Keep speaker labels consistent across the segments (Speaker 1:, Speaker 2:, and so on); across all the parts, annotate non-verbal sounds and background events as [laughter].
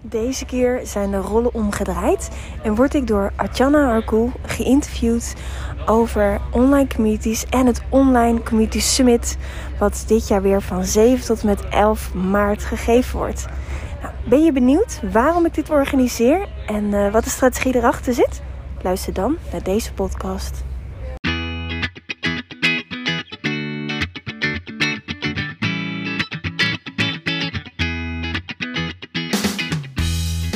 Speaker 1: Deze keer zijn de rollen omgedraaid en word ik door Atjana Arkoel geïnterviewd over online communities en het Online Community Summit, wat dit jaar weer van 7 tot met 11 maart gegeven wordt. Nou, ben je benieuwd waarom ik dit organiseer en uh, wat de strategie erachter zit? Luister dan naar deze podcast.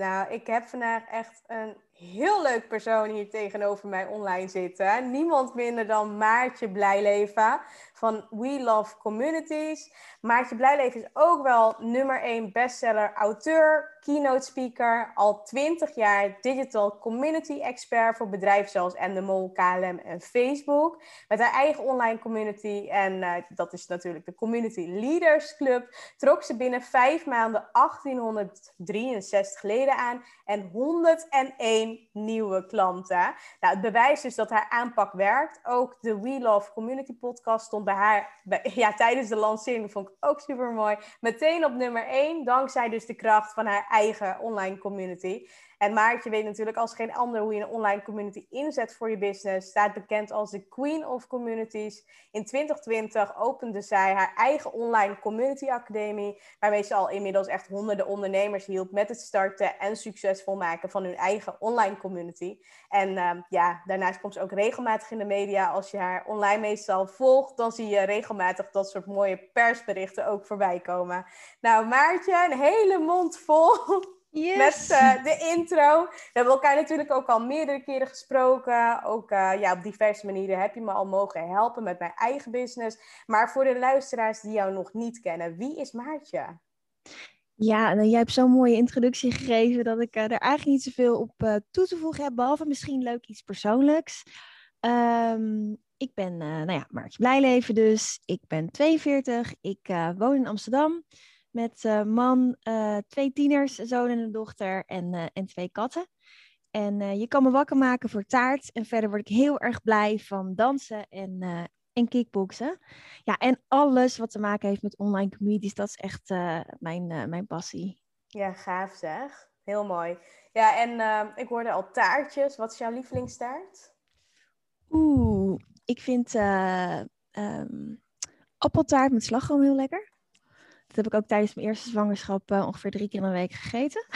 Speaker 2: Nou, ik heb vandaag echt een heel leuk persoon hier tegenover mij online zitten. Niemand minder dan Maartje Blijleven van We Love Communities. Maartje Blijleven is ook wel nummer 1 bestseller auteur, keynote speaker, al 20 jaar digital community expert voor bedrijven zoals Endemol, KLM en Facebook. Met haar eigen online community en uh, dat is natuurlijk de Community Leaders Club. Trok ze binnen vijf maanden 1863 leden aan en 101 nieuwe klanten. Nou, het bewijst dus dat haar aanpak werkt. Ook de We Love Community podcast stond haar [laughs] ja, tijdens de lancering, vond ik ook super mooi. Meteen op nummer 1, dankzij dus de kracht van haar eigen online community. En Maartje weet natuurlijk als geen ander hoe je een online community inzet voor je business. Staat bekend als de Queen of Communities. In 2020 opende zij haar eigen online community academie. Waarmee ze al inmiddels echt honderden ondernemers hielp met het starten en succesvol maken van hun eigen online community. En uh, ja, daarnaast komt ze ook regelmatig in de media. Als je haar online meestal volgt, dan zie je regelmatig dat soort mooie persberichten ook voorbij komen. Nou, Maartje, een hele mond vol [laughs] Yes. Met uh, de intro. We hebben elkaar natuurlijk ook al meerdere keren gesproken. Ook uh, ja, op diverse manieren heb je me al mogen helpen met mijn eigen business. Maar voor de luisteraars die jou nog niet kennen, wie is Maartje?
Speaker 1: Ja, nou, jij hebt zo'n mooie introductie gegeven dat ik uh, er eigenlijk niet zoveel op toe te voegen heb. Behalve misschien leuk iets persoonlijks. Um, ik ben nou ja, Maartje Blijleven dus. Ik ben 42. Ik woon in Amsterdam met uh, man, uh, twee tieners, een zoon en een dochter en, uh, en twee katten. En je kan me wakker maken voor taart. En verder word ik heel erg blij van dansen en, en kickboksen. Ja, en alles wat te maken heeft met online communities, dat is echt mijn, mijn passie.
Speaker 2: Ja, gaaf zeg. Heel mooi. Ja, en ik hoorde al taartjes. Wat is jouw lievelingstaart?
Speaker 1: Oeh, ik vind um, appeltaart met slagroom heel lekker. Dat heb ik ook tijdens mijn eerste zwangerschap uh, ongeveer drie keer in een week gegeten. [laughs]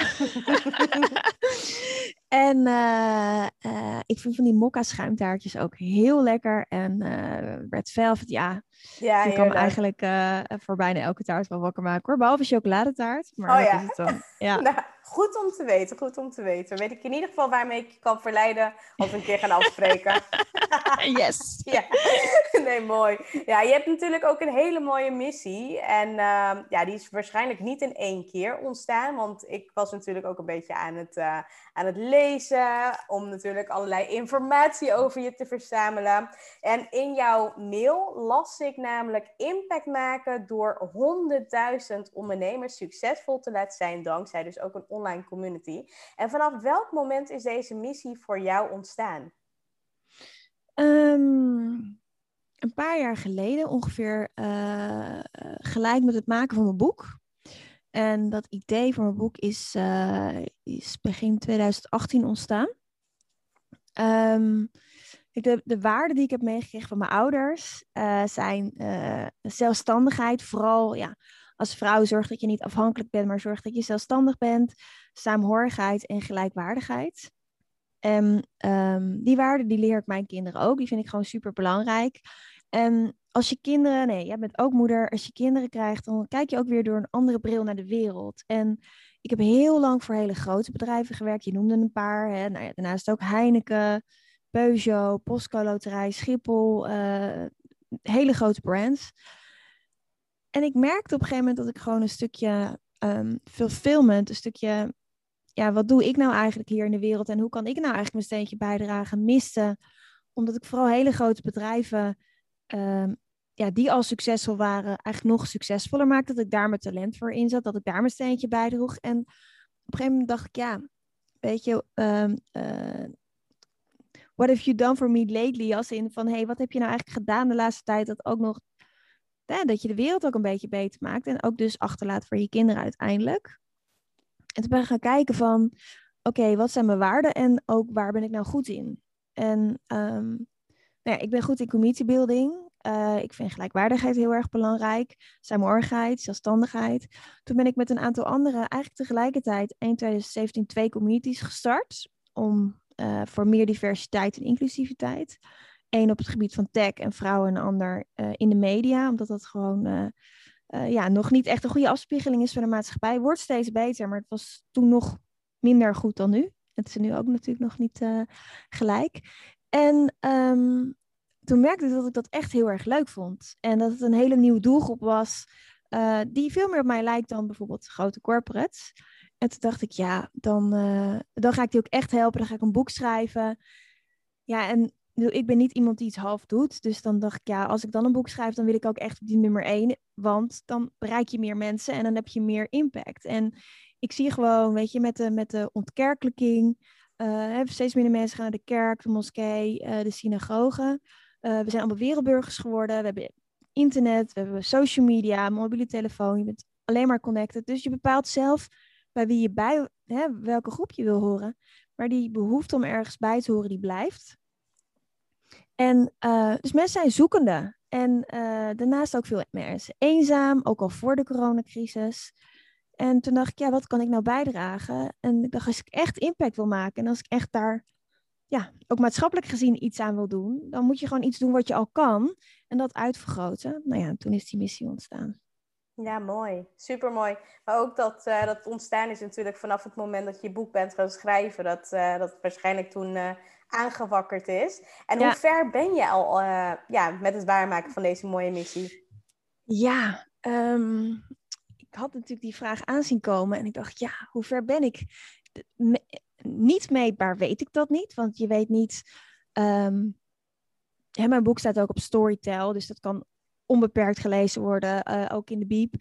Speaker 1: en uh, uh, ik vind van die mokka schuimtaartjes ook heel lekker. En red velvet, ja. ja je kan eigenlijk voor bijna elke taart wel wakker maken hoor. Behalve chocoladetaart. Maar
Speaker 2: oh, ja. is het dan. [laughs] Ja. nou, goed om te weten, goed om te weten. Weet ik in ieder geval waarmee ik je kan verleiden als we een keer gaan afspreken. [laughs]
Speaker 1: yes. [laughs]
Speaker 2: ja, nee, mooi. Ja, je hebt natuurlijk ook een hele mooie missie. En uh, ja, die is waarschijnlijk niet in één keer ontstaan. Want ik was natuurlijk ook een beetje aan het, uh, aan het lezen. Om natuurlijk allerlei informatie over je te verzamelen. En in jouw mail las ik namelijk impact maken door 100.000 ondernemers succesvol te laten zijn. Dankzij dus ook een online community. En vanaf welk moment is deze missie voor jou ontstaan?
Speaker 1: Um, een paar jaar geleden, ongeveer uh, gelijk met het maken van mijn boek. En dat idee voor mijn boek is, uh, is begin 2018 ontstaan. Um, de, de waarden die ik heb meegekregen van mijn ouders zijn zelfstandigheid. Vooral ja, als vrouw zorg dat je niet afhankelijk bent, maar zorg dat je zelfstandig bent. Saamhorigheid en gelijkwaardigheid. En um, die waarden die leer ik mijn kinderen ook. Die vind ik gewoon super belangrijk. En als je kinderen, nee, jij bent ook moeder. Als je kinderen krijgt, dan kijk je ook weer door een andere bril naar de wereld. En ik heb heel lang voor hele grote bedrijven gewerkt. Je noemde een paar. Hè. Nou ja, daarnaast ook Heineken, Peugeot, Postco Loterij, Schiphol, uh, hele grote brands. En ik merkte op een gegeven moment dat ik gewoon een stukje um, fulfillment, een stukje, ja, wat doe ik nou eigenlijk hier in de wereld en hoe kan ik nou eigenlijk mijn steentje bijdragen, miste. Omdat ik vooral hele grote bedrijven, um, ja, die al succesvol waren, eigenlijk nog succesvoller maakte. Dat ik daar mijn talent voor inzat, dat ik daar mijn steentje bijdroeg. En op een gegeven moment dacht ik, ja, weet je, um, uh, what have you done for me lately? Als in van, hey, wat heb je nou eigenlijk gedaan de laatste tijd dat ook nog dat je de wereld ook een beetje beter maakt. En ook dus achterlaat voor je kinderen uiteindelijk. En toen ben ik gaan kijken van, oké, wat zijn mijn waarden en ook waar ben ik nou goed in? En um, nou ja, ik ben goed in community building. Uh, ik vind gelijkwaardigheid heel erg belangrijk. Samenhorigheid, zelfstandigheid. Toen ben ik met een aantal anderen eigenlijk tegelijkertijd 1 2017 twee communities gestart. Om, uh, voor meer diversiteit en inclusiviteit. Eén op het gebied van tech en vrouwen en een ander uh, in de media. Omdat dat gewoon uh, uh, ja, nog niet echt een goede afspiegeling is van de maatschappij. Wordt steeds beter, maar het was toen nog minder goed dan nu. Het is nu ook natuurlijk nog niet gelijk. En um, toen merkte ik dat ik dat echt heel erg leuk vond. En dat het een hele nieuwe doelgroep was. die veel meer op mij lijkt dan bijvoorbeeld grote corporates. En toen dacht ik, ja, dan, dan ga ik die ook echt helpen. Dan ga ik een boek schrijven. Ja, en ik ben niet iemand die iets half doet. Dus dan dacht ik, ja, als ik dan een boek schrijf, dan wil ik ook echt die nummer één. Want dan bereik je meer mensen en dan heb je meer impact. En ik zie gewoon, weet je, met de, met de ontkerkelijking. Uh, steeds minder mensen gaan naar de kerk, de moskee, uh, de synagoge. Uh, we zijn allemaal wereldburgers geworden. We hebben internet, we hebben social media, mobiele telefoon. Je bent alleen maar connected. Dus je bepaalt zelf bij wie je bij, hè, welke groep je wil horen. Maar die behoefte om ergens bij te horen, die blijft. En uh, dus mensen zijn zoekende. En uh, daarnaast ook veel mensen eenzaam, ook al voor de coronacrisis. En toen dacht ik, ja, wat kan ik nou bijdragen? En ik dacht, als ik echt impact wil maken en als ik echt daar, ja, ook maatschappelijk gezien iets aan wil doen, dan moet je gewoon iets doen wat je al kan en dat uitvergroten. Nou ja, toen is die missie ontstaan.
Speaker 2: Ja, mooi. Super mooi. Maar ook dat, uh, dat ontstaan is natuurlijk vanaf het moment dat je boek bent gaan schrijven. Dat, dat waarschijnlijk toen aangewakkerd is. En hoe ver ben je al ja, met het waarmaken van deze mooie missie?
Speaker 1: Ja, um, ik had natuurlijk die vraag aanzien komen. En ik dacht, ja, hoe ver ben ik? Me niet meetbaar weet ik dat niet. Want je weet niet... Um, ja, mijn boek staat ook op Storytel. Dus dat kan onbeperkt gelezen worden, uh, ook in de Biep.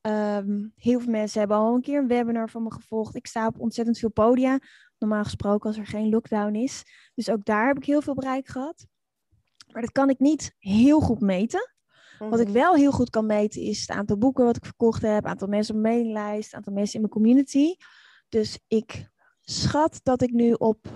Speaker 1: Um, heel veel mensen hebben al een keer een webinar van me gevolgd. Ik sta op ontzettend veel podia, normaal gesproken als er geen lockdown is. Dus ook daar heb ik heel veel bereik gehad. Maar dat kan ik niet heel goed meten. Wat ik mhm. wel heel goed kan meten is het aantal boeken wat ik verkocht heb, het aantal mensen op mijn mailinglijst, het aantal mensen in mijn community. Dus ik schat dat ik nu op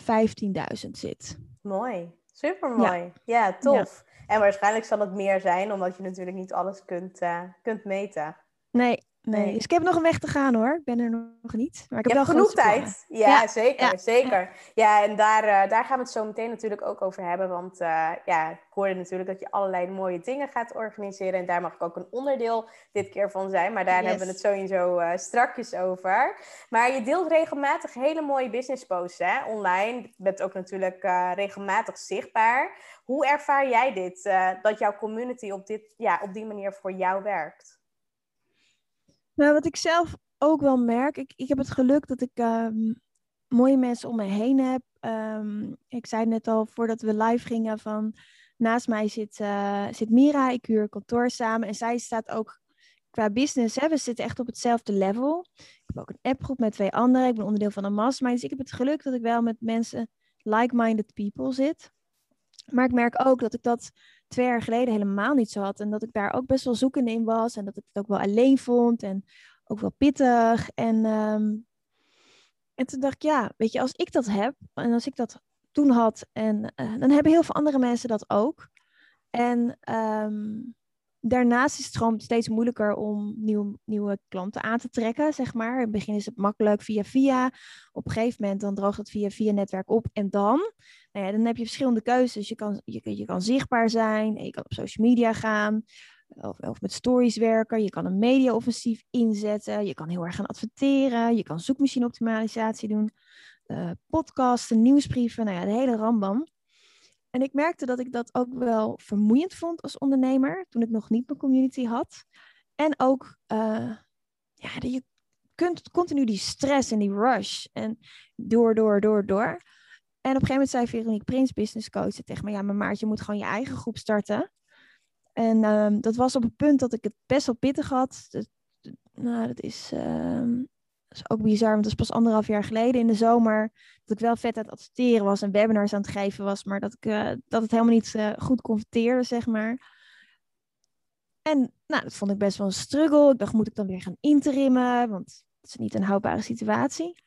Speaker 1: 15.000 zit.
Speaker 2: Mooi, super mooi. Ja, ja tof. Ja. En waarschijnlijk zal het meer zijn, omdat je natuurlijk niet alles kunt, uh, kunt meten.
Speaker 1: Nee, Nee, dus ik heb nog een weg te gaan hoor. Ik ben er nog niet. Maar ik heb
Speaker 2: je
Speaker 1: wel
Speaker 2: genoeg tijd. Ja, zeker, zeker. Ja, en daar, uh, daar gaan we het zo meteen natuurlijk ook over hebben. Want uh, ja, ik hoorde natuurlijk dat je allerlei mooie dingen gaat organiseren. En daar mag ik ook een onderdeel dit keer van zijn. Maar daar yes. hebben we het sowieso uh, strakjes over. Maar je deelt regelmatig hele mooie business posts hè, online. Je bent ook natuurlijk regelmatig zichtbaar. Hoe ervaar jij dit? dat jouw community op, dit, ja, op die manier voor jou werkt?
Speaker 1: Nou, wat ik zelf ook wel merk, ik, ik heb het geluk dat ik um, mooie mensen om me heen heb. Um, ik zei net al voordat we live gingen van naast mij zit, uh, zit Mira, ik huur kantoor samen en zij staat ook qua business, hè, we zitten echt op hetzelfde level. Ik heb ook een appgroep met twee anderen, ik ben onderdeel van een mastermind, dus ik heb het geluk dat ik wel met mensen, like-minded people zit. Maar ik merk ook dat ik dat twee jaar geleden helemaal niet zo had. En dat ik daar ook best wel zoekende in was. En dat ik het ook wel alleen vond. En ook wel pittig. En, um, en toen dacht ik, ja, weet je, als ik dat heb. En als ik dat toen had. En uh, dan hebben heel veel andere mensen dat ook. En um, daarnaast is het gewoon steeds moeilijker om nieuw, nieuwe klanten aan te trekken, zeg maar. In het begin is het makkelijk via via. Op een gegeven moment dan droogt het via via netwerk op. En dan, nou ja, dan heb je verschillende keuzes. Je kan, je, kan zichtbaar zijn, je kan op social media gaan. Of, of met stories werken. Je kan een media-offensief inzetten. Je kan heel erg gaan adverteren. Je kan zoekmachine-optimalisatie doen. Uh, podcasten, nieuwsbrieven. Nou ja, de hele rambam. En ik merkte dat ik dat ook wel vermoeiend vond als ondernemer, toen ik nog niet mijn community had. En ook, uh, ja, je kunt continu die stress en die rush en door, door, door, door. En op een gegeven moment zei Veronique Prins, business coach, tegen me, ja, maar Maartje, je moet gewoon je eigen groep starten. En um, dat was op het punt dat ik het best wel pittig had. Nou, dat is, dat ook bizar, want dat is pas anderhalf jaar geleden in de zomer. Dat ik wel vet aan het adverteren was en webinars aan het geven was, maar dat, ik, uh, dat het helemaal niet uh, goed converteerde, zeg maar. En nou, dat vond ik best wel een struggle. Ik dacht, moet ik dan weer gaan interimmen? Want het is niet een houdbare situatie.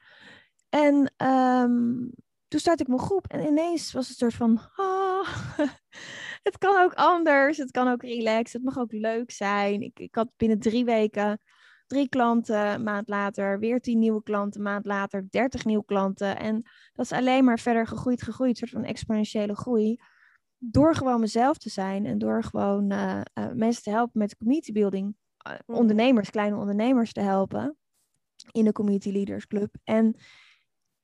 Speaker 1: En um, toen startte ik mijn groep en ineens was het soort van, oh, [laughs] het kan ook anders, het kan ook relaxed, het mag ook leuk zijn. Ik, ik had binnen drie weken drie klanten, een maand later weer tien nieuwe klanten, een maand later dertig nieuwe klanten. En dat is alleen maar verder gegroeid, gegroeid, een soort van exponentiële groei. Door gewoon mezelf te zijn en door gewoon uh, uh, mensen te helpen met community building, uh, ondernemers, kleine ondernemers te helpen in de Community Leaders Club. En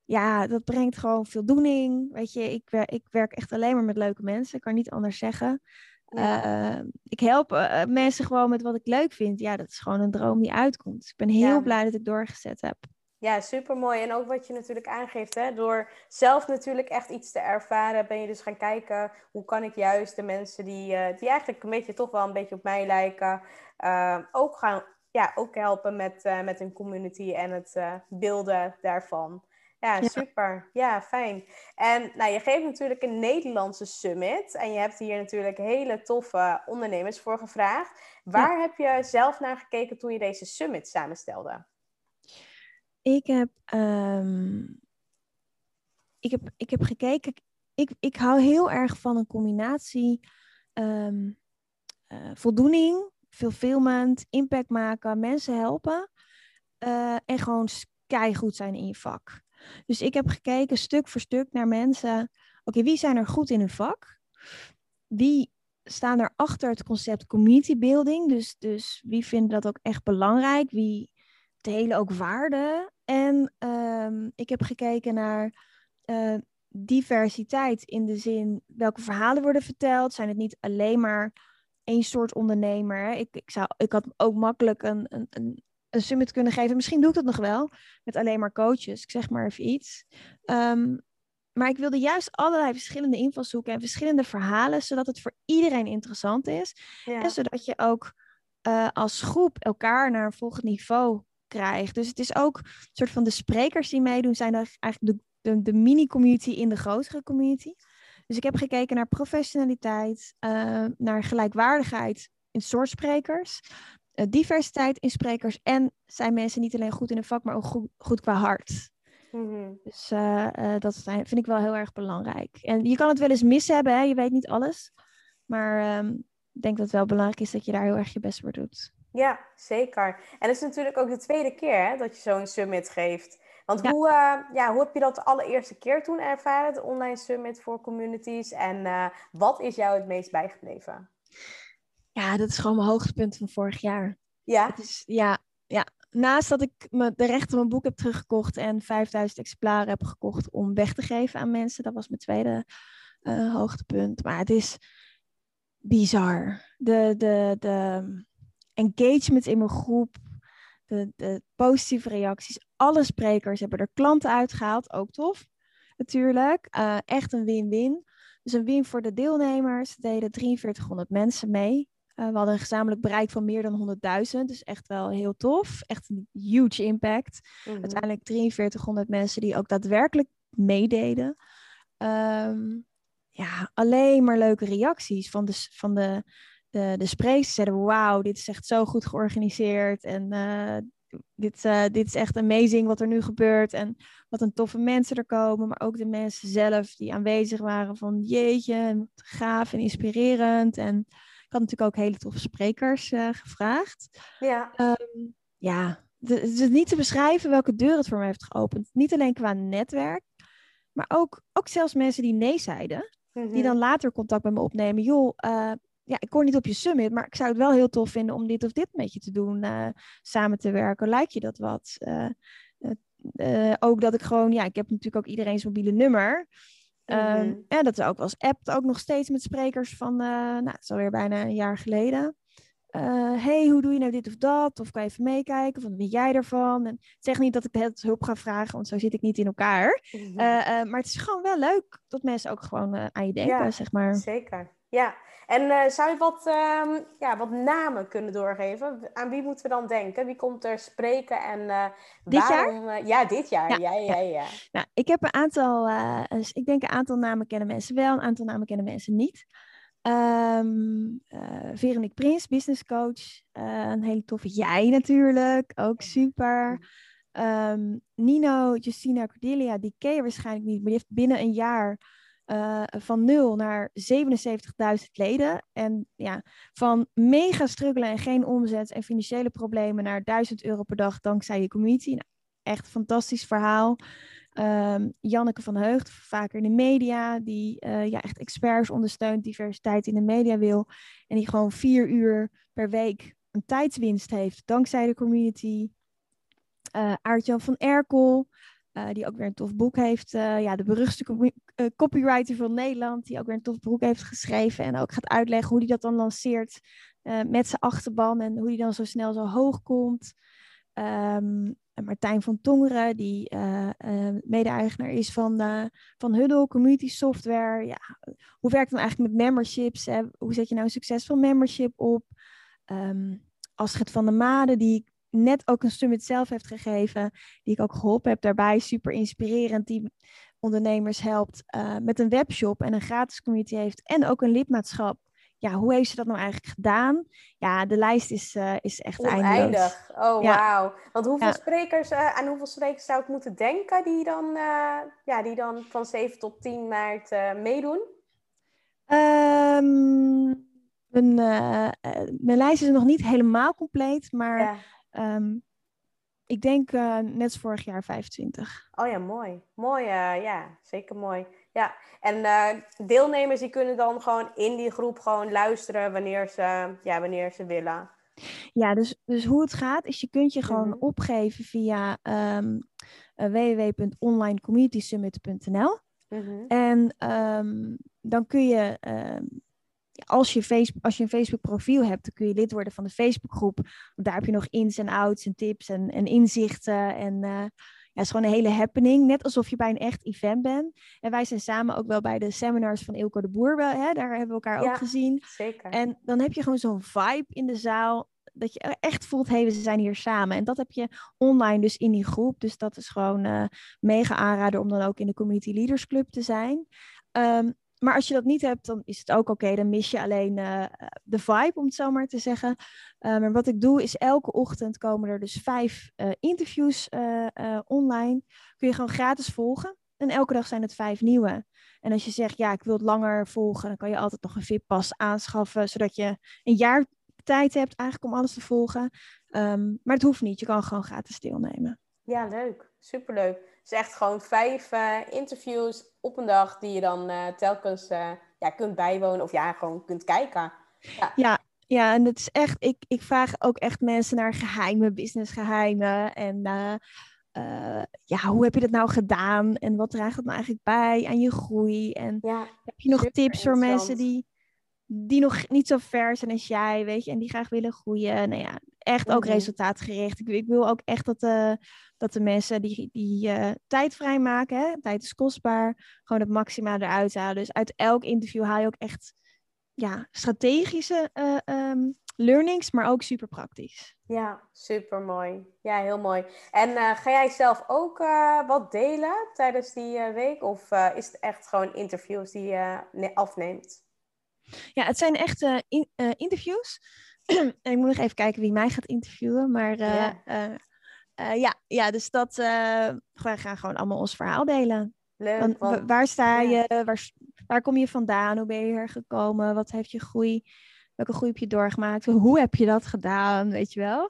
Speaker 1: ja, dat brengt gewoon voldoening. Weet je, ik, ik werk echt alleen maar met leuke mensen. Ik kan niet anders zeggen. Ja. Uh, ik help uh, mensen gewoon met wat ik leuk vind. Ja, dat is gewoon een droom die uitkomt. Dus ik ben heel ja. blij dat ik doorgezet heb.
Speaker 2: Ja, super mooi. En ook wat je natuurlijk aangeeft, hè, door zelf natuurlijk echt iets te ervaren, ben je dus gaan kijken hoe kan ik juist de mensen die, uh, die eigenlijk een beetje toch wel een beetje op mij lijken, ook gaan ja, ook helpen met, met een community en het beelden daarvan. Ja, super. Ja, fijn. En nou, je geeft natuurlijk een Nederlandse summit. En je hebt hier natuurlijk hele toffe ondernemers voor gevraagd. Waar ja. heb je zelf naar gekeken toen je deze summit samenstelde?
Speaker 1: Ik heb, um, ik heb, ik heb gekeken. Ik, ik hou heel erg van een combinatie um, uh, voldoening, fulfillment, impact maken, mensen helpen. Uh, en gewoon goed zijn in je vak. Dus ik heb gekeken stuk voor stuk naar mensen. Oké, wie zijn er goed in hun vak? Wie staan er achter het concept community building? Dus, dus wie vinden dat ook echt belangrijk? Wie delen ook waarde? En um, ik heb gekeken naar uh, diversiteit in de zin welke verhalen worden verteld. Zijn het niet alleen maar één soort ondernemer? Ik, ik, zou, ik had ook makkelijk een, een, een een summit kunnen geven. Misschien doe ik dat nog wel met alleen maar coaches. Ik zeg maar even iets. Um, maar ik wilde juist allerlei verschillende invalshoeken en verschillende verhalen, zodat het voor iedereen interessant is. Ja. En zodat je ook uh, als groep elkaar naar een volgend niveau krijgt. Dus het is ook een soort van de sprekers die meedoen, zijn eigenlijk de, de, de mini-community in de grotere community. Dus ik heb gekeken naar professionaliteit, uh, naar gelijkwaardigheid in soort sprekers, diversiteit in sprekers en zijn mensen niet alleen goed in een vak, maar ook goed, goed qua hart. Mm-hmm. Dus uh, uh, dat vind ik wel heel erg belangrijk. En je kan het wel eens mis hebben, hè? je weet niet alles. Maar um, ik denk dat het wel belangrijk is dat je daar heel erg je best voor doet.
Speaker 2: Ja, zeker. En het is natuurlijk ook de tweede keer hè, dat je zo'n summit geeft. Want ja. Hoe, uh, ja, hoe heb je dat de allereerste keer toen ervaren, de online summit voor communities? En wat is jou het meest bijgebleven?
Speaker 1: Ja, dat is gewoon mijn hoogtepunt van vorig jaar.
Speaker 2: Ja?
Speaker 1: Is, ja, ja. Naast dat ik me, de rechten van mijn boek heb teruggekocht en 5000 exemplaren heb gekocht om weg te geven aan mensen. Dat was mijn tweede uh, hoogtepunt. Maar het is bizar. De, de, de engagement in mijn groep, de, de positieve reacties. Alle sprekers hebben er klanten uitgehaald. Ook tof, natuurlijk. Uh, echt een win-win. Dus een win voor de deelnemers. Er deden 4300 mensen mee. Uh, we hadden een gezamenlijk bereik van meer dan 100.000. Dus echt wel heel tof. Echt een huge impact. Mm-hmm. Uiteindelijk 4300 mensen die ook daadwerkelijk meededen. Um, ja, alleen maar leuke reacties van de, van de, de, de sprekers. Zeiden, wauw, dit is echt zo goed georganiseerd. En uh, dit, uh, dit is echt amazing wat er nu gebeurt. En wat een toffe mensen er komen. Maar ook de mensen zelf die aanwezig waren van jeetje, gaaf en inspirerend. En had natuurlijk ook hele toffe sprekers uh, gevraagd.
Speaker 2: Ja.
Speaker 1: Um, ja, het is niet te beschrijven welke deur het voor mij heeft geopend. Niet alleen qua netwerk, maar ook, ook zelfs mensen die nee zeiden. Die dan later contact met me opnemen. Joh, uh, ja, ik kon niet op je summit, maar ik zou het wel heel tof vinden om dit of dit met je te doen. Uh, samen te werken. Lijkt je dat wat? ook dat ik gewoon, ja, ik heb natuurlijk ook iedereen's mobiele nummer. Ehm, ja, dat is ook als app ook nog steeds met sprekers van, uh, nou, het is alweer bijna een jaar geleden. Uh, hey, hoe doe je nou dit of dat? Of kan je even meekijken? Of wat vind jij ervan? En zeg niet dat ik het hulp ga vragen, want zo zit ik niet in elkaar. Mhm. maar het is gewoon wel leuk dat mensen ook gewoon aan je denken, ja, zeg maar.
Speaker 2: Zeker. Ja, en uh, zou je wat, uh, ja, wat namen kunnen doorgeven? Aan wie moeten we dan denken? Wie komt er spreken en uh,
Speaker 1: dit waarom? Jaar?
Speaker 2: ja, dit jaar. Ja, ja, ja. ja. [laughs]
Speaker 1: Nou, ik heb een aantal, ik denk een aantal namen kennen mensen wel, een aantal namen kennen mensen niet. Um, Veronique Prins, business coach. een hele toffe jij natuurlijk, ook super. Um, Nino, Justina Cordelia, die ken je waarschijnlijk niet, maar die heeft binnen een jaar uh, van 0 naar 77.000 leden. En ja, van mega struggelen en geen omzet en financiële problemen naar 1000 euro per dag dankzij je community. Nou, echt een fantastisch verhaal. Um, Janneke van Heugd, vaker in de media, die uh, ja, echt experts ondersteunt, diversiteit in de media wil. En die gewoon vier uur per week een tijdswinst heeft dankzij de community. Uh, Aartjan van Erkel, uh, die ook weer een tof boek heeft. Uh, ja, de beruchtste uh, copywriter van Nederland, die ook weer een tof boek heeft geschreven. En ook gaat uitleggen hoe hij dat dan lanceert met zijn achterban en hoe hij dan zo snel zo hoog komt. Um, Martijn van Tongeren, die mede-eigenaar is van, van Huddle, community software. Ja, hoe werkt het dan eigenlijk met memberships? Hè? Hoe zet je nou een succesvol membership op? Um, Astrid van der Made, die net ook een summit zelf heeft gegeven, die ik ook geholpen heb daarbij. Super inspirerend, die ondernemers helpt uh, met een webshop en een gratis community heeft en ook een lidmaatschap. Ja, hoe heeft ze dat nou eigenlijk gedaan? Ja, de lijst is, uh, is echt
Speaker 2: eindig. Oh, ja. wauw. Want hoeveel sprekers, uh, aan hoeveel sprekers zou ik moeten denken die dan, ja, die dan van 7 tot 10 maart meedoen?
Speaker 1: Um, mijn, mijn lijst is nog niet helemaal compleet, maar ja. Um, ik denk uh, net als vorig jaar 25.
Speaker 2: Oh ja, mooi. Mooi, uh, ja, zeker mooi. Ja, en uh, deelnemers die kunnen dan gewoon in die groep gewoon luisteren wanneer ze, ja, wanneer ze willen.
Speaker 1: Ja, dus, dus hoe het gaat is je kunt je gewoon mm-hmm. opgeven via um, www.onlinecommunitysummit.nl. Mm-hmm. En um, dan kun je als je, Facebook, als je een Facebook profiel hebt, dan kun je lid worden van de Facebookgroep. Want daar heb je nog ins en outs en tips en, en inzichten. En uh, ja, het is gewoon een hele happening. Net alsof je bij een echt event bent. En wij zijn samen ook wel bij de seminars van Ilko de Boer. Wel, hè? Daar hebben we elkaar ook gezien.
Speaker 2: Zeker.
Speaker 1: En dan heb je gewoon zo'n vibe in de zaal. Dat je echt voelt, hé, hey, we zijn hier samen. En dat heb je online dus in die groep. Dus dat is gewoon uh, mega aanrader om dan ook in de Community Leaders Club te zijn. Um, maar als je dat niet hebt, dan is het ook oké. Dan mis je alleen uh, de vibe, om het zo maar te zeggen. Uh, maar wat ik doe, is elke ochtend komen er dus vijf uh, interviews online. Kun je gewoon gratis volgen. En elke dag zijn het vijf nieuwe. En als je zegt, ja, ik wil het langer volgen, dan kan je altijd nog een VIP-pas aanschaffen, zodat je een jaar tijd hebt eigenlijk om alles te volgen. Um, maar het hoeft niet, je kan gewoon gratis deelnemen.
Speaker 2: Ja, leuk. Superleuk. Het is echt gewoon vijf uh, interviews op een dag die je dan uh, telkens uh, ja, kunt bijwonen of ja, gewoon kunt kijken.
Speaker 1: Ja, ja, ja en het is echt, ik, ik vraag ook echt mensen naar geheime businessgeheimen en ja, hoe heb je dat nou gedaan en wat draagt het nou eigenlijk bij aan je groei en
Speaker 2: ja,
Speaker 1: heb je nog tips voor mensen die die nog niet zo ver zijn als jij, weet je, en die graag willen groeien. Nou ja, echt ook mhm. resultaatgericht. Ik, ik, wil ook echt dat de, dat de mensen die, die uh, tijd vrijmaken, hè? tijd is kostbaar, gewoon het maximale eruit halen. Dus uit elk interview haal je ook echt ja, strategische uh, um, learnings, maar ook super praktisch.
Speaker 2: Ja, super mooi. Ja, heel mooi. En ga jij zelf ook wat delen tijdens die week? Of is het echt gewoon interviews die je afneemt?
Speaker 1: Ja, het zijn echt in, interviews. [clears throat] en ik moet nog even kijken wie mij gaat interviewen. Maar ja. Uh, ja, ja, dus dat, uh, wij gaan gewoon allemaal ons verhaal delen.
Speaker 2: Leuk.
Speaker 1: Want, waar sta je? Waar, waar kom je vandaan? Hoe ben je hier gekomen? Wat heeft je groei? Welke groei heb je doorgemaakt? Hoe heb je dat gedaan? Weet je wel?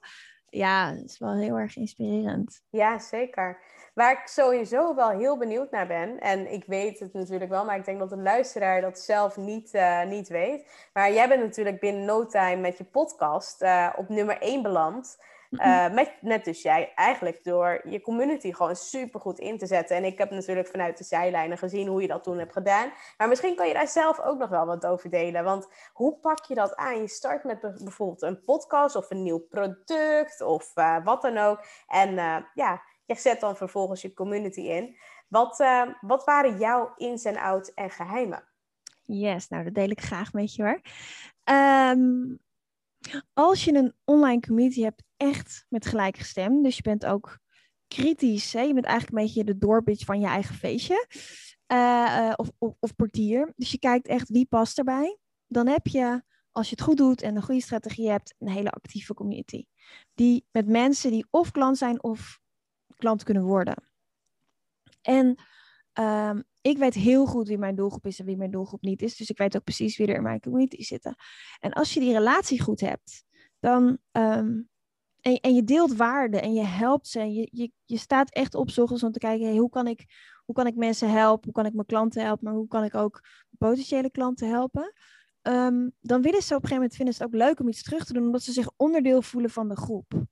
Speaker 1: Ja, dat is wel heel erg inspirerend.
Speaker 2: Ja, zeker. Waar ik sowieso wel heel benieuwd naar ben, en ik weet het natuurlijk wel, maar ik denk dat de luisteraar dat zelf niet, uh, niet weet. Maar jij bent natuurlijk binnen no time met je podcast op nummer 1 beland. Uh, met, net dus jij, eigenlijk door je community gewoon super goed in te zetten. En ik heb natuurlijk vanuit de zijlijnen gezien hoe je dat toen hebt gedaan. Maar misschien kan je daar zelf ook nog wel wat over delen. Want hoe pak je dat aan? Je start met bijvoorbeeld een podcast of een nieuw product of uh, wat dan ook. En uh, ja, je zet dan vervolgens je community in. Wat, wat waren jouw ins en outs en geheimen?
Speaker 1: Yes, nou dat deel ik graag met je hoor. Um, als je een online community hebt, echt met gelijkgestemd, dus je bent ook kritisch, je bent eigenlijk een beetje de doorbitch van je eigen feestje, uh, of, of, of portier. Dus je kijkt echt wie past erbij. Dan heb je, als je het goed doet en een goede strategie hebt, een hele actieve community. Die met mensen die of klant zijn of klant kunnen worden. En um, ik weet heel goed wie mijn doelgroep is en wie mijn doelgroep niet is. Dus ik weet ook precies wie er in mijn community zitten. En als je die relatie goed hebt, dan. Um, en, en je deelt waarde en je helpt ze. En je, je, je staat echt op zorgens om te kijken: hey, hoe, kan ik, hoe kan ik mensen helpen? Hoe kan ik mijn klanten helpen? Maar hoe kan ik ook potentiële klanten helpen? Um, dan willen ze op een gegeven moment vinden het ook leuk om iets terug te doen, omdat ze zich onderdeel voelen van de groep.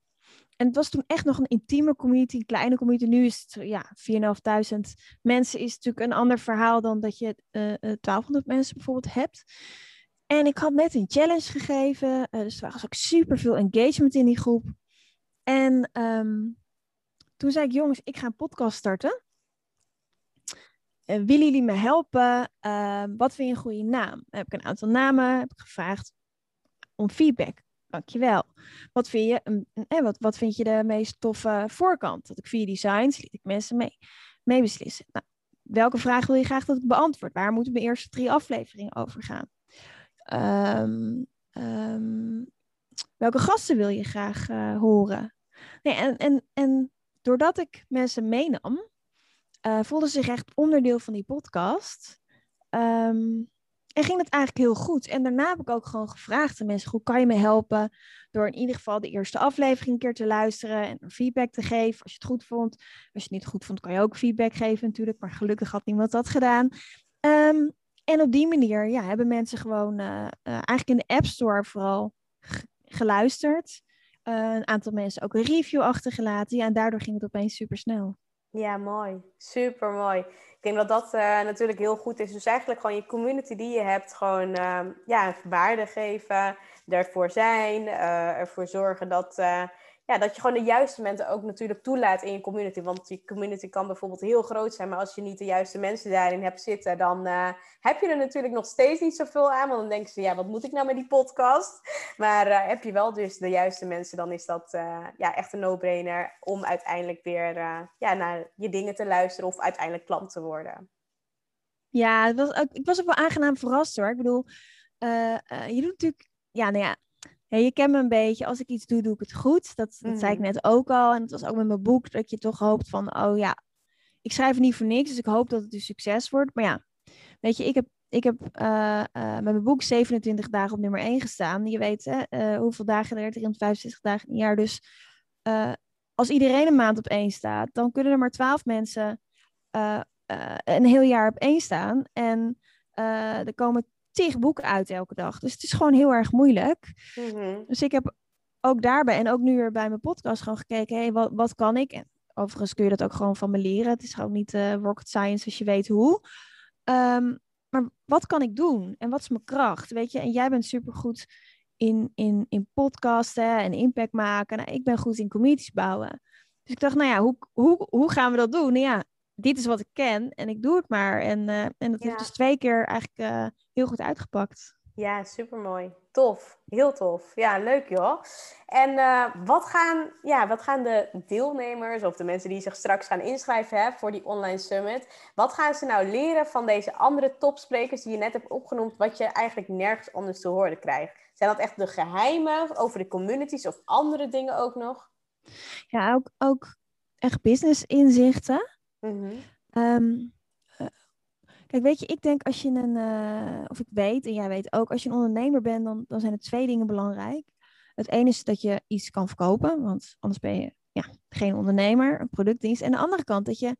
Speaker 1: En het was toen echt nog een intieme community, een kleine community. Nu is het ja, 4.500 mensen. Is natuurlijk een ander verhaal dan dat je uh, eh, 1200 eh, mensen bijvoorbeeld hebt. En ik had net een challenge gegeven. Uh, dus er was ook super veel engagement in die groep. En um, toen zei ik, jongens, ik ga een podcast starten. Uh, willen jullie me helpen? Wat vind je een goede naam? Heb ik een aantal namen heb ik gevraagd om feedback. Dankjewel. Wat vind je, eh, wat, wat vind je de meest toffe voorkant? Dat ik vier designs liet ik mensen mee, mee beslissen. Nou, welke vraag wil je graag dat ik beantwoord? Waar moeten mijn eerste drie afleveringen over gaan? Um, um, welke gasten wil je graag uh, horen? Nee, en, en, en doordat ik mensen meenam, uh, voelden ze zich echt onderdeel van die podcast. Um, en ging het eigenlijk heel goed. En daarna heb ik ook gewoon gevraagd aan mensen: hoe kan je me helpen? Door in ieder geval de eerste aflevering een keer te luisteren en feedback te geven. Als je het goed vond. Als je het niet goed vond, kan je ook feedback geven natuurlijk. Maar gelukkig had niemand dat gedaan. Um, en op die manier ja, hebben mensen gewoon uh, uh, eigenlijk in de App Store vooral geluisterd. Uh, een aantal mensen ook een review achtergelaten. Ja, en daardoor ging het opeens super snel.
Speaker 2: Ja, mooi. Super mooi. Ik denk dat dat uh, natuurlijk heel goed is. Dus eigenlijk gewoon je community die je hebt, gewoon uh, ja, waarde geven, ervoor zijn, uh, ervoor zorgen dat, ja, dat je gewoon de juiste mensen ook natuurlijk toelaat in je community. Want die community kan bijvoorbeeld heel groot zijn, maar als je niet de juiste mensen daarin hebt zitten, dan uh, heb je er natuurlijk nog steeds niet zoveel aan. Want dan denken ze, ja, wat moet ik nou met die podcast? Maar uh, heb je wel dus de juiste mensen, dan is dat uh, ja, echt een no-brainer om uiteindelijk weer ja, naar je dingen te luisteren of uiteindelijk klant te worden.
Speaker 1: Ja, het was ik was ook wel aangenaam verrast hoor. Ik bedoel, je doet natuurlijk, ja, nou ja, ja, je kent me een beetje. Als ik iets doe, doe ik het goed. Dat, dat zei ik mhm. net ook al. En het was ook met mijn boek dat je toch hoopt van, oh ja, ik schrijf het niet voor niks. Dus ik hoop dat het een succes wordt. Maar ja, weet je, ik heb, ik heb uh, uh, met mijn boek 27 dagen op nummer 1 gestaan. Je weet hè, uh, hoeveel dagen er 365 dagen in een jaar. Dus als iedereen een maand op één staat, dan kunnen er maar 12 mensen een heel jaar op één staan. En er komen tig boeken uit elke dag. Dus het is gewoon heel erg moeilijk. Mhm. Dus ik heb ook daarbij en ook nu weer bij mijn podcast gewoon gekeken, hey, wat, wat kan ik? En overigens kun je dat ook gewoon van me leren. Het is gewoon niet uh, rocket science als je weet hoe. Um, maar wat kan ik doen? En wat is mijn kracht? Weet je, en jij bent supergoed in, in, in podcasten en impact maken. Nou, ik ben goed in communities bouwen. Dus ik dacht, nou ja, hoe, hoe, hoe gaan we dat doen? Nou ja, dit is wat ik ken en ik doe het maar. En, uh, en dat ja. heeft dus twee keer eigenlijk uh, heel goed uitgepakt.
Speaker 2: Ja, supermooi. Tof. Heel tof. Ja, leuk joh. En uh, wat, gaan, ja, wat gaan de deelnemers of de mensen die zich straks gaan inschrijven hè, voor die online summit, wat gaan ze nou leren van deze andere topsprekers die je net hebt opgenoemd, wat je eigenlijk nergens anders te horen krijgt? Zijn dat echt de geheimen over de communities of andere dingen ook nog?
Speaker 1: Ja, ook, ook echt business inzichten. Mm -hmm. kijk, weet je, ik denk als je een, uh, of ik weet, en jij weet ook, als je een ondernemer bent, dan, dan zijn er twee dingen belangrijk. Het ene is dat je iets kan verkopen, want anders ben je ja, geen ondernemer, een productdienst. En aan de andere kant dat je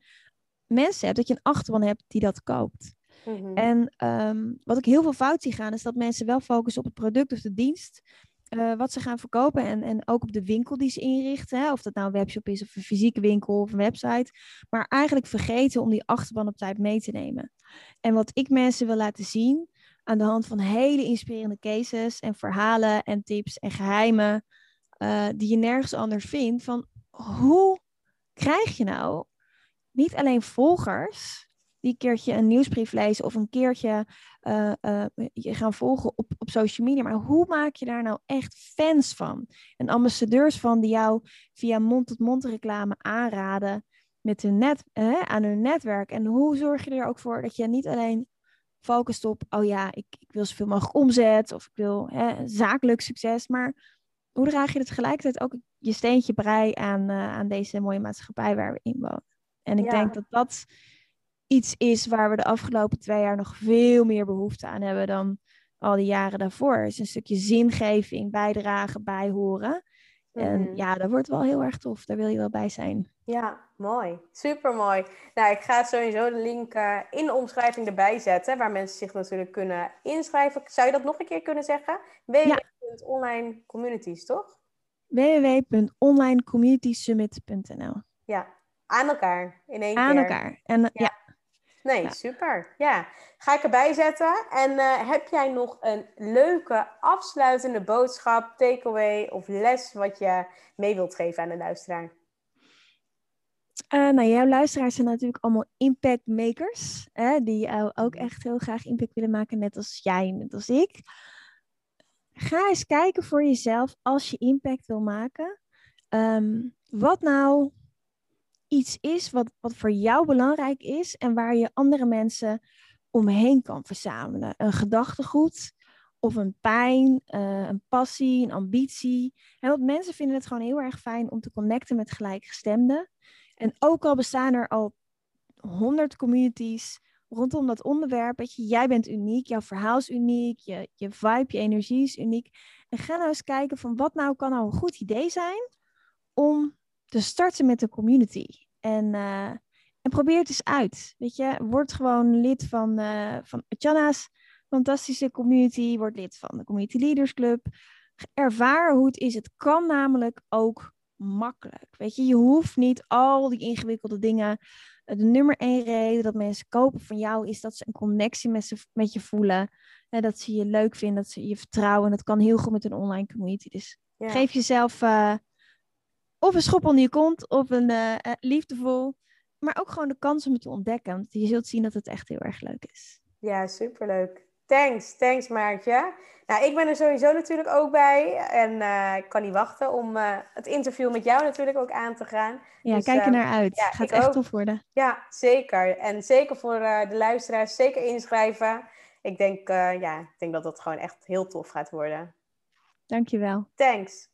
Speaker 1: mensen hebt, dat je een achterban hebt die dat koopt. Mm -hmm. En um, wat ik heel veel fout zie gaan, is dat mensen wel focussen op het product of de dienst. Eh, wat ze gaan verkopen en, en ook op de winkel die ze inrichten. Hè? Of dat nou een webshop is of een fysieke winkel of een website. Maar eigenlijk vergeten om die achterban op tijd mee te nemen. En wat ik mensen wil laten zien aan de hand van hele inspirerende cases en verhalen en tips en geheimen uh, die je nergens anders vindt. Van hoe krijg je nou niet alleen volgers die keertje een nieuwsbrief lezen of een keertje uh, uh, je gaan volgen op, op social media. Maar hoe maak je daar nou echt fans van? En ambassadeurs van die jou via mond-tot-mond reclame aanraden met hun net, aan hun netwerk. En hoe zorg je er ook voor dat je niet alleen focust op, oh ja, ik, ik wil zoveel mogelijk omzet of ik wil hè, zakelijk succes, maar hoe draag je tegelijkertijd ook je steentje bij aan, aan deze mooie maatschappij waar we in wonen? En ik denk dat dat iets is waar we de afgelopen twee jaar nog veel meer behoefte aan hebben dan al die jaren daarvoor. Het is een stukje zingeving, bijdragen, bijhoren. En mhm. ja, dat wordt wel heel erg tof. Daar wil je wel bij zijn.
Speaker 2: Ja, mooi. Super mooi. Nou, ik ga sowieso de link uh, in de omschrijving erbij zetten, waar mensen zich natuurlijk kunnen inschrijven. Zou je dat nog een keer kunnen zeggen? www.online communities, toch?
Speaker 1: www.onlinecommunitysummit.nl
Speaker 2: Ja, aan elkaar in één
Speaker 1: aan keer. Aan elkaar. En ja.
Speaker 2: Nee, super. Ja, ga ik erbij zetten. En uh, heb jij nog een leuke afsluitende boodschap, takeaway of les wat je mee wilt geven aan de luisteraar?
Speaker 1: Uh, nou, jouw luisteraars zijn natuurlijk allemaal impact makers, hè, die uh, ook echt heel graag impact willen maken, net als jij, net als ik. Ga eens kijken voor jezelf als je impact wil maken. Um, wat nou iets is wat, wat voor jou belangrijk is en waar je andere mensen omheen kan verzamelen. Een gedachtegoed of een pijn, uh, een passie, een ambitie. En want mensen vinden het gewoon heel erg fijn om te connecten met gelijkgestemden. En ook al bestaan er al honderd communities rondom dat onderwerp, weet je, jij bent uniek, jouw verhaal is uniek, je, je vibe, je energie is uniek. En ga nou eens kijken van wat nou kan nou een goed idee zijn om te starten met een community. En, uh, en probeer het eens uit. Weet je, word gewoon lid van, uh, van Atjana's fantastische community. Word lid van de Community Leaders Club. Ervaar hoe het is. Het kan namelijk ook makkelijk. Weet je, je hoeft niet al die ingewikkelde dingen. De nummer één reden dat mensen kopen van jou is dat ze een connectie met, ze, met je voelen. Hè, dat ze je leuk vinden, dat ze je vertrouwen. En dat kan heel goed met een online community. Dus geef jezelf uh, of een schop onder je kont, of een uh, liefdevol. Maar ook gewoon de kans om het te ontdekken. Want je zult zien dat het echt heel erg leuk is.
Speaker 2: Ja, superleuk. Thanks, thanks Maartje. Nou, ik ben er sowieso natuurlijk ook bij. En uh, ik kan niet wachten om uh, het interview met jou natuurlijk ook aan te gaan.
Speaker 1: Ja, dus, kijk er naar uit. Ja, Gaat echt ook. tof worden.
Speaker 2: Ja, zeker. En zeker voor de luisteraars, zeker inschrijven. Ik denk, ja, ik denk dat dat gewoon echt heel tof gaat worden.
Speaker 1: Dankjewel.
Speaker 2: Thanks.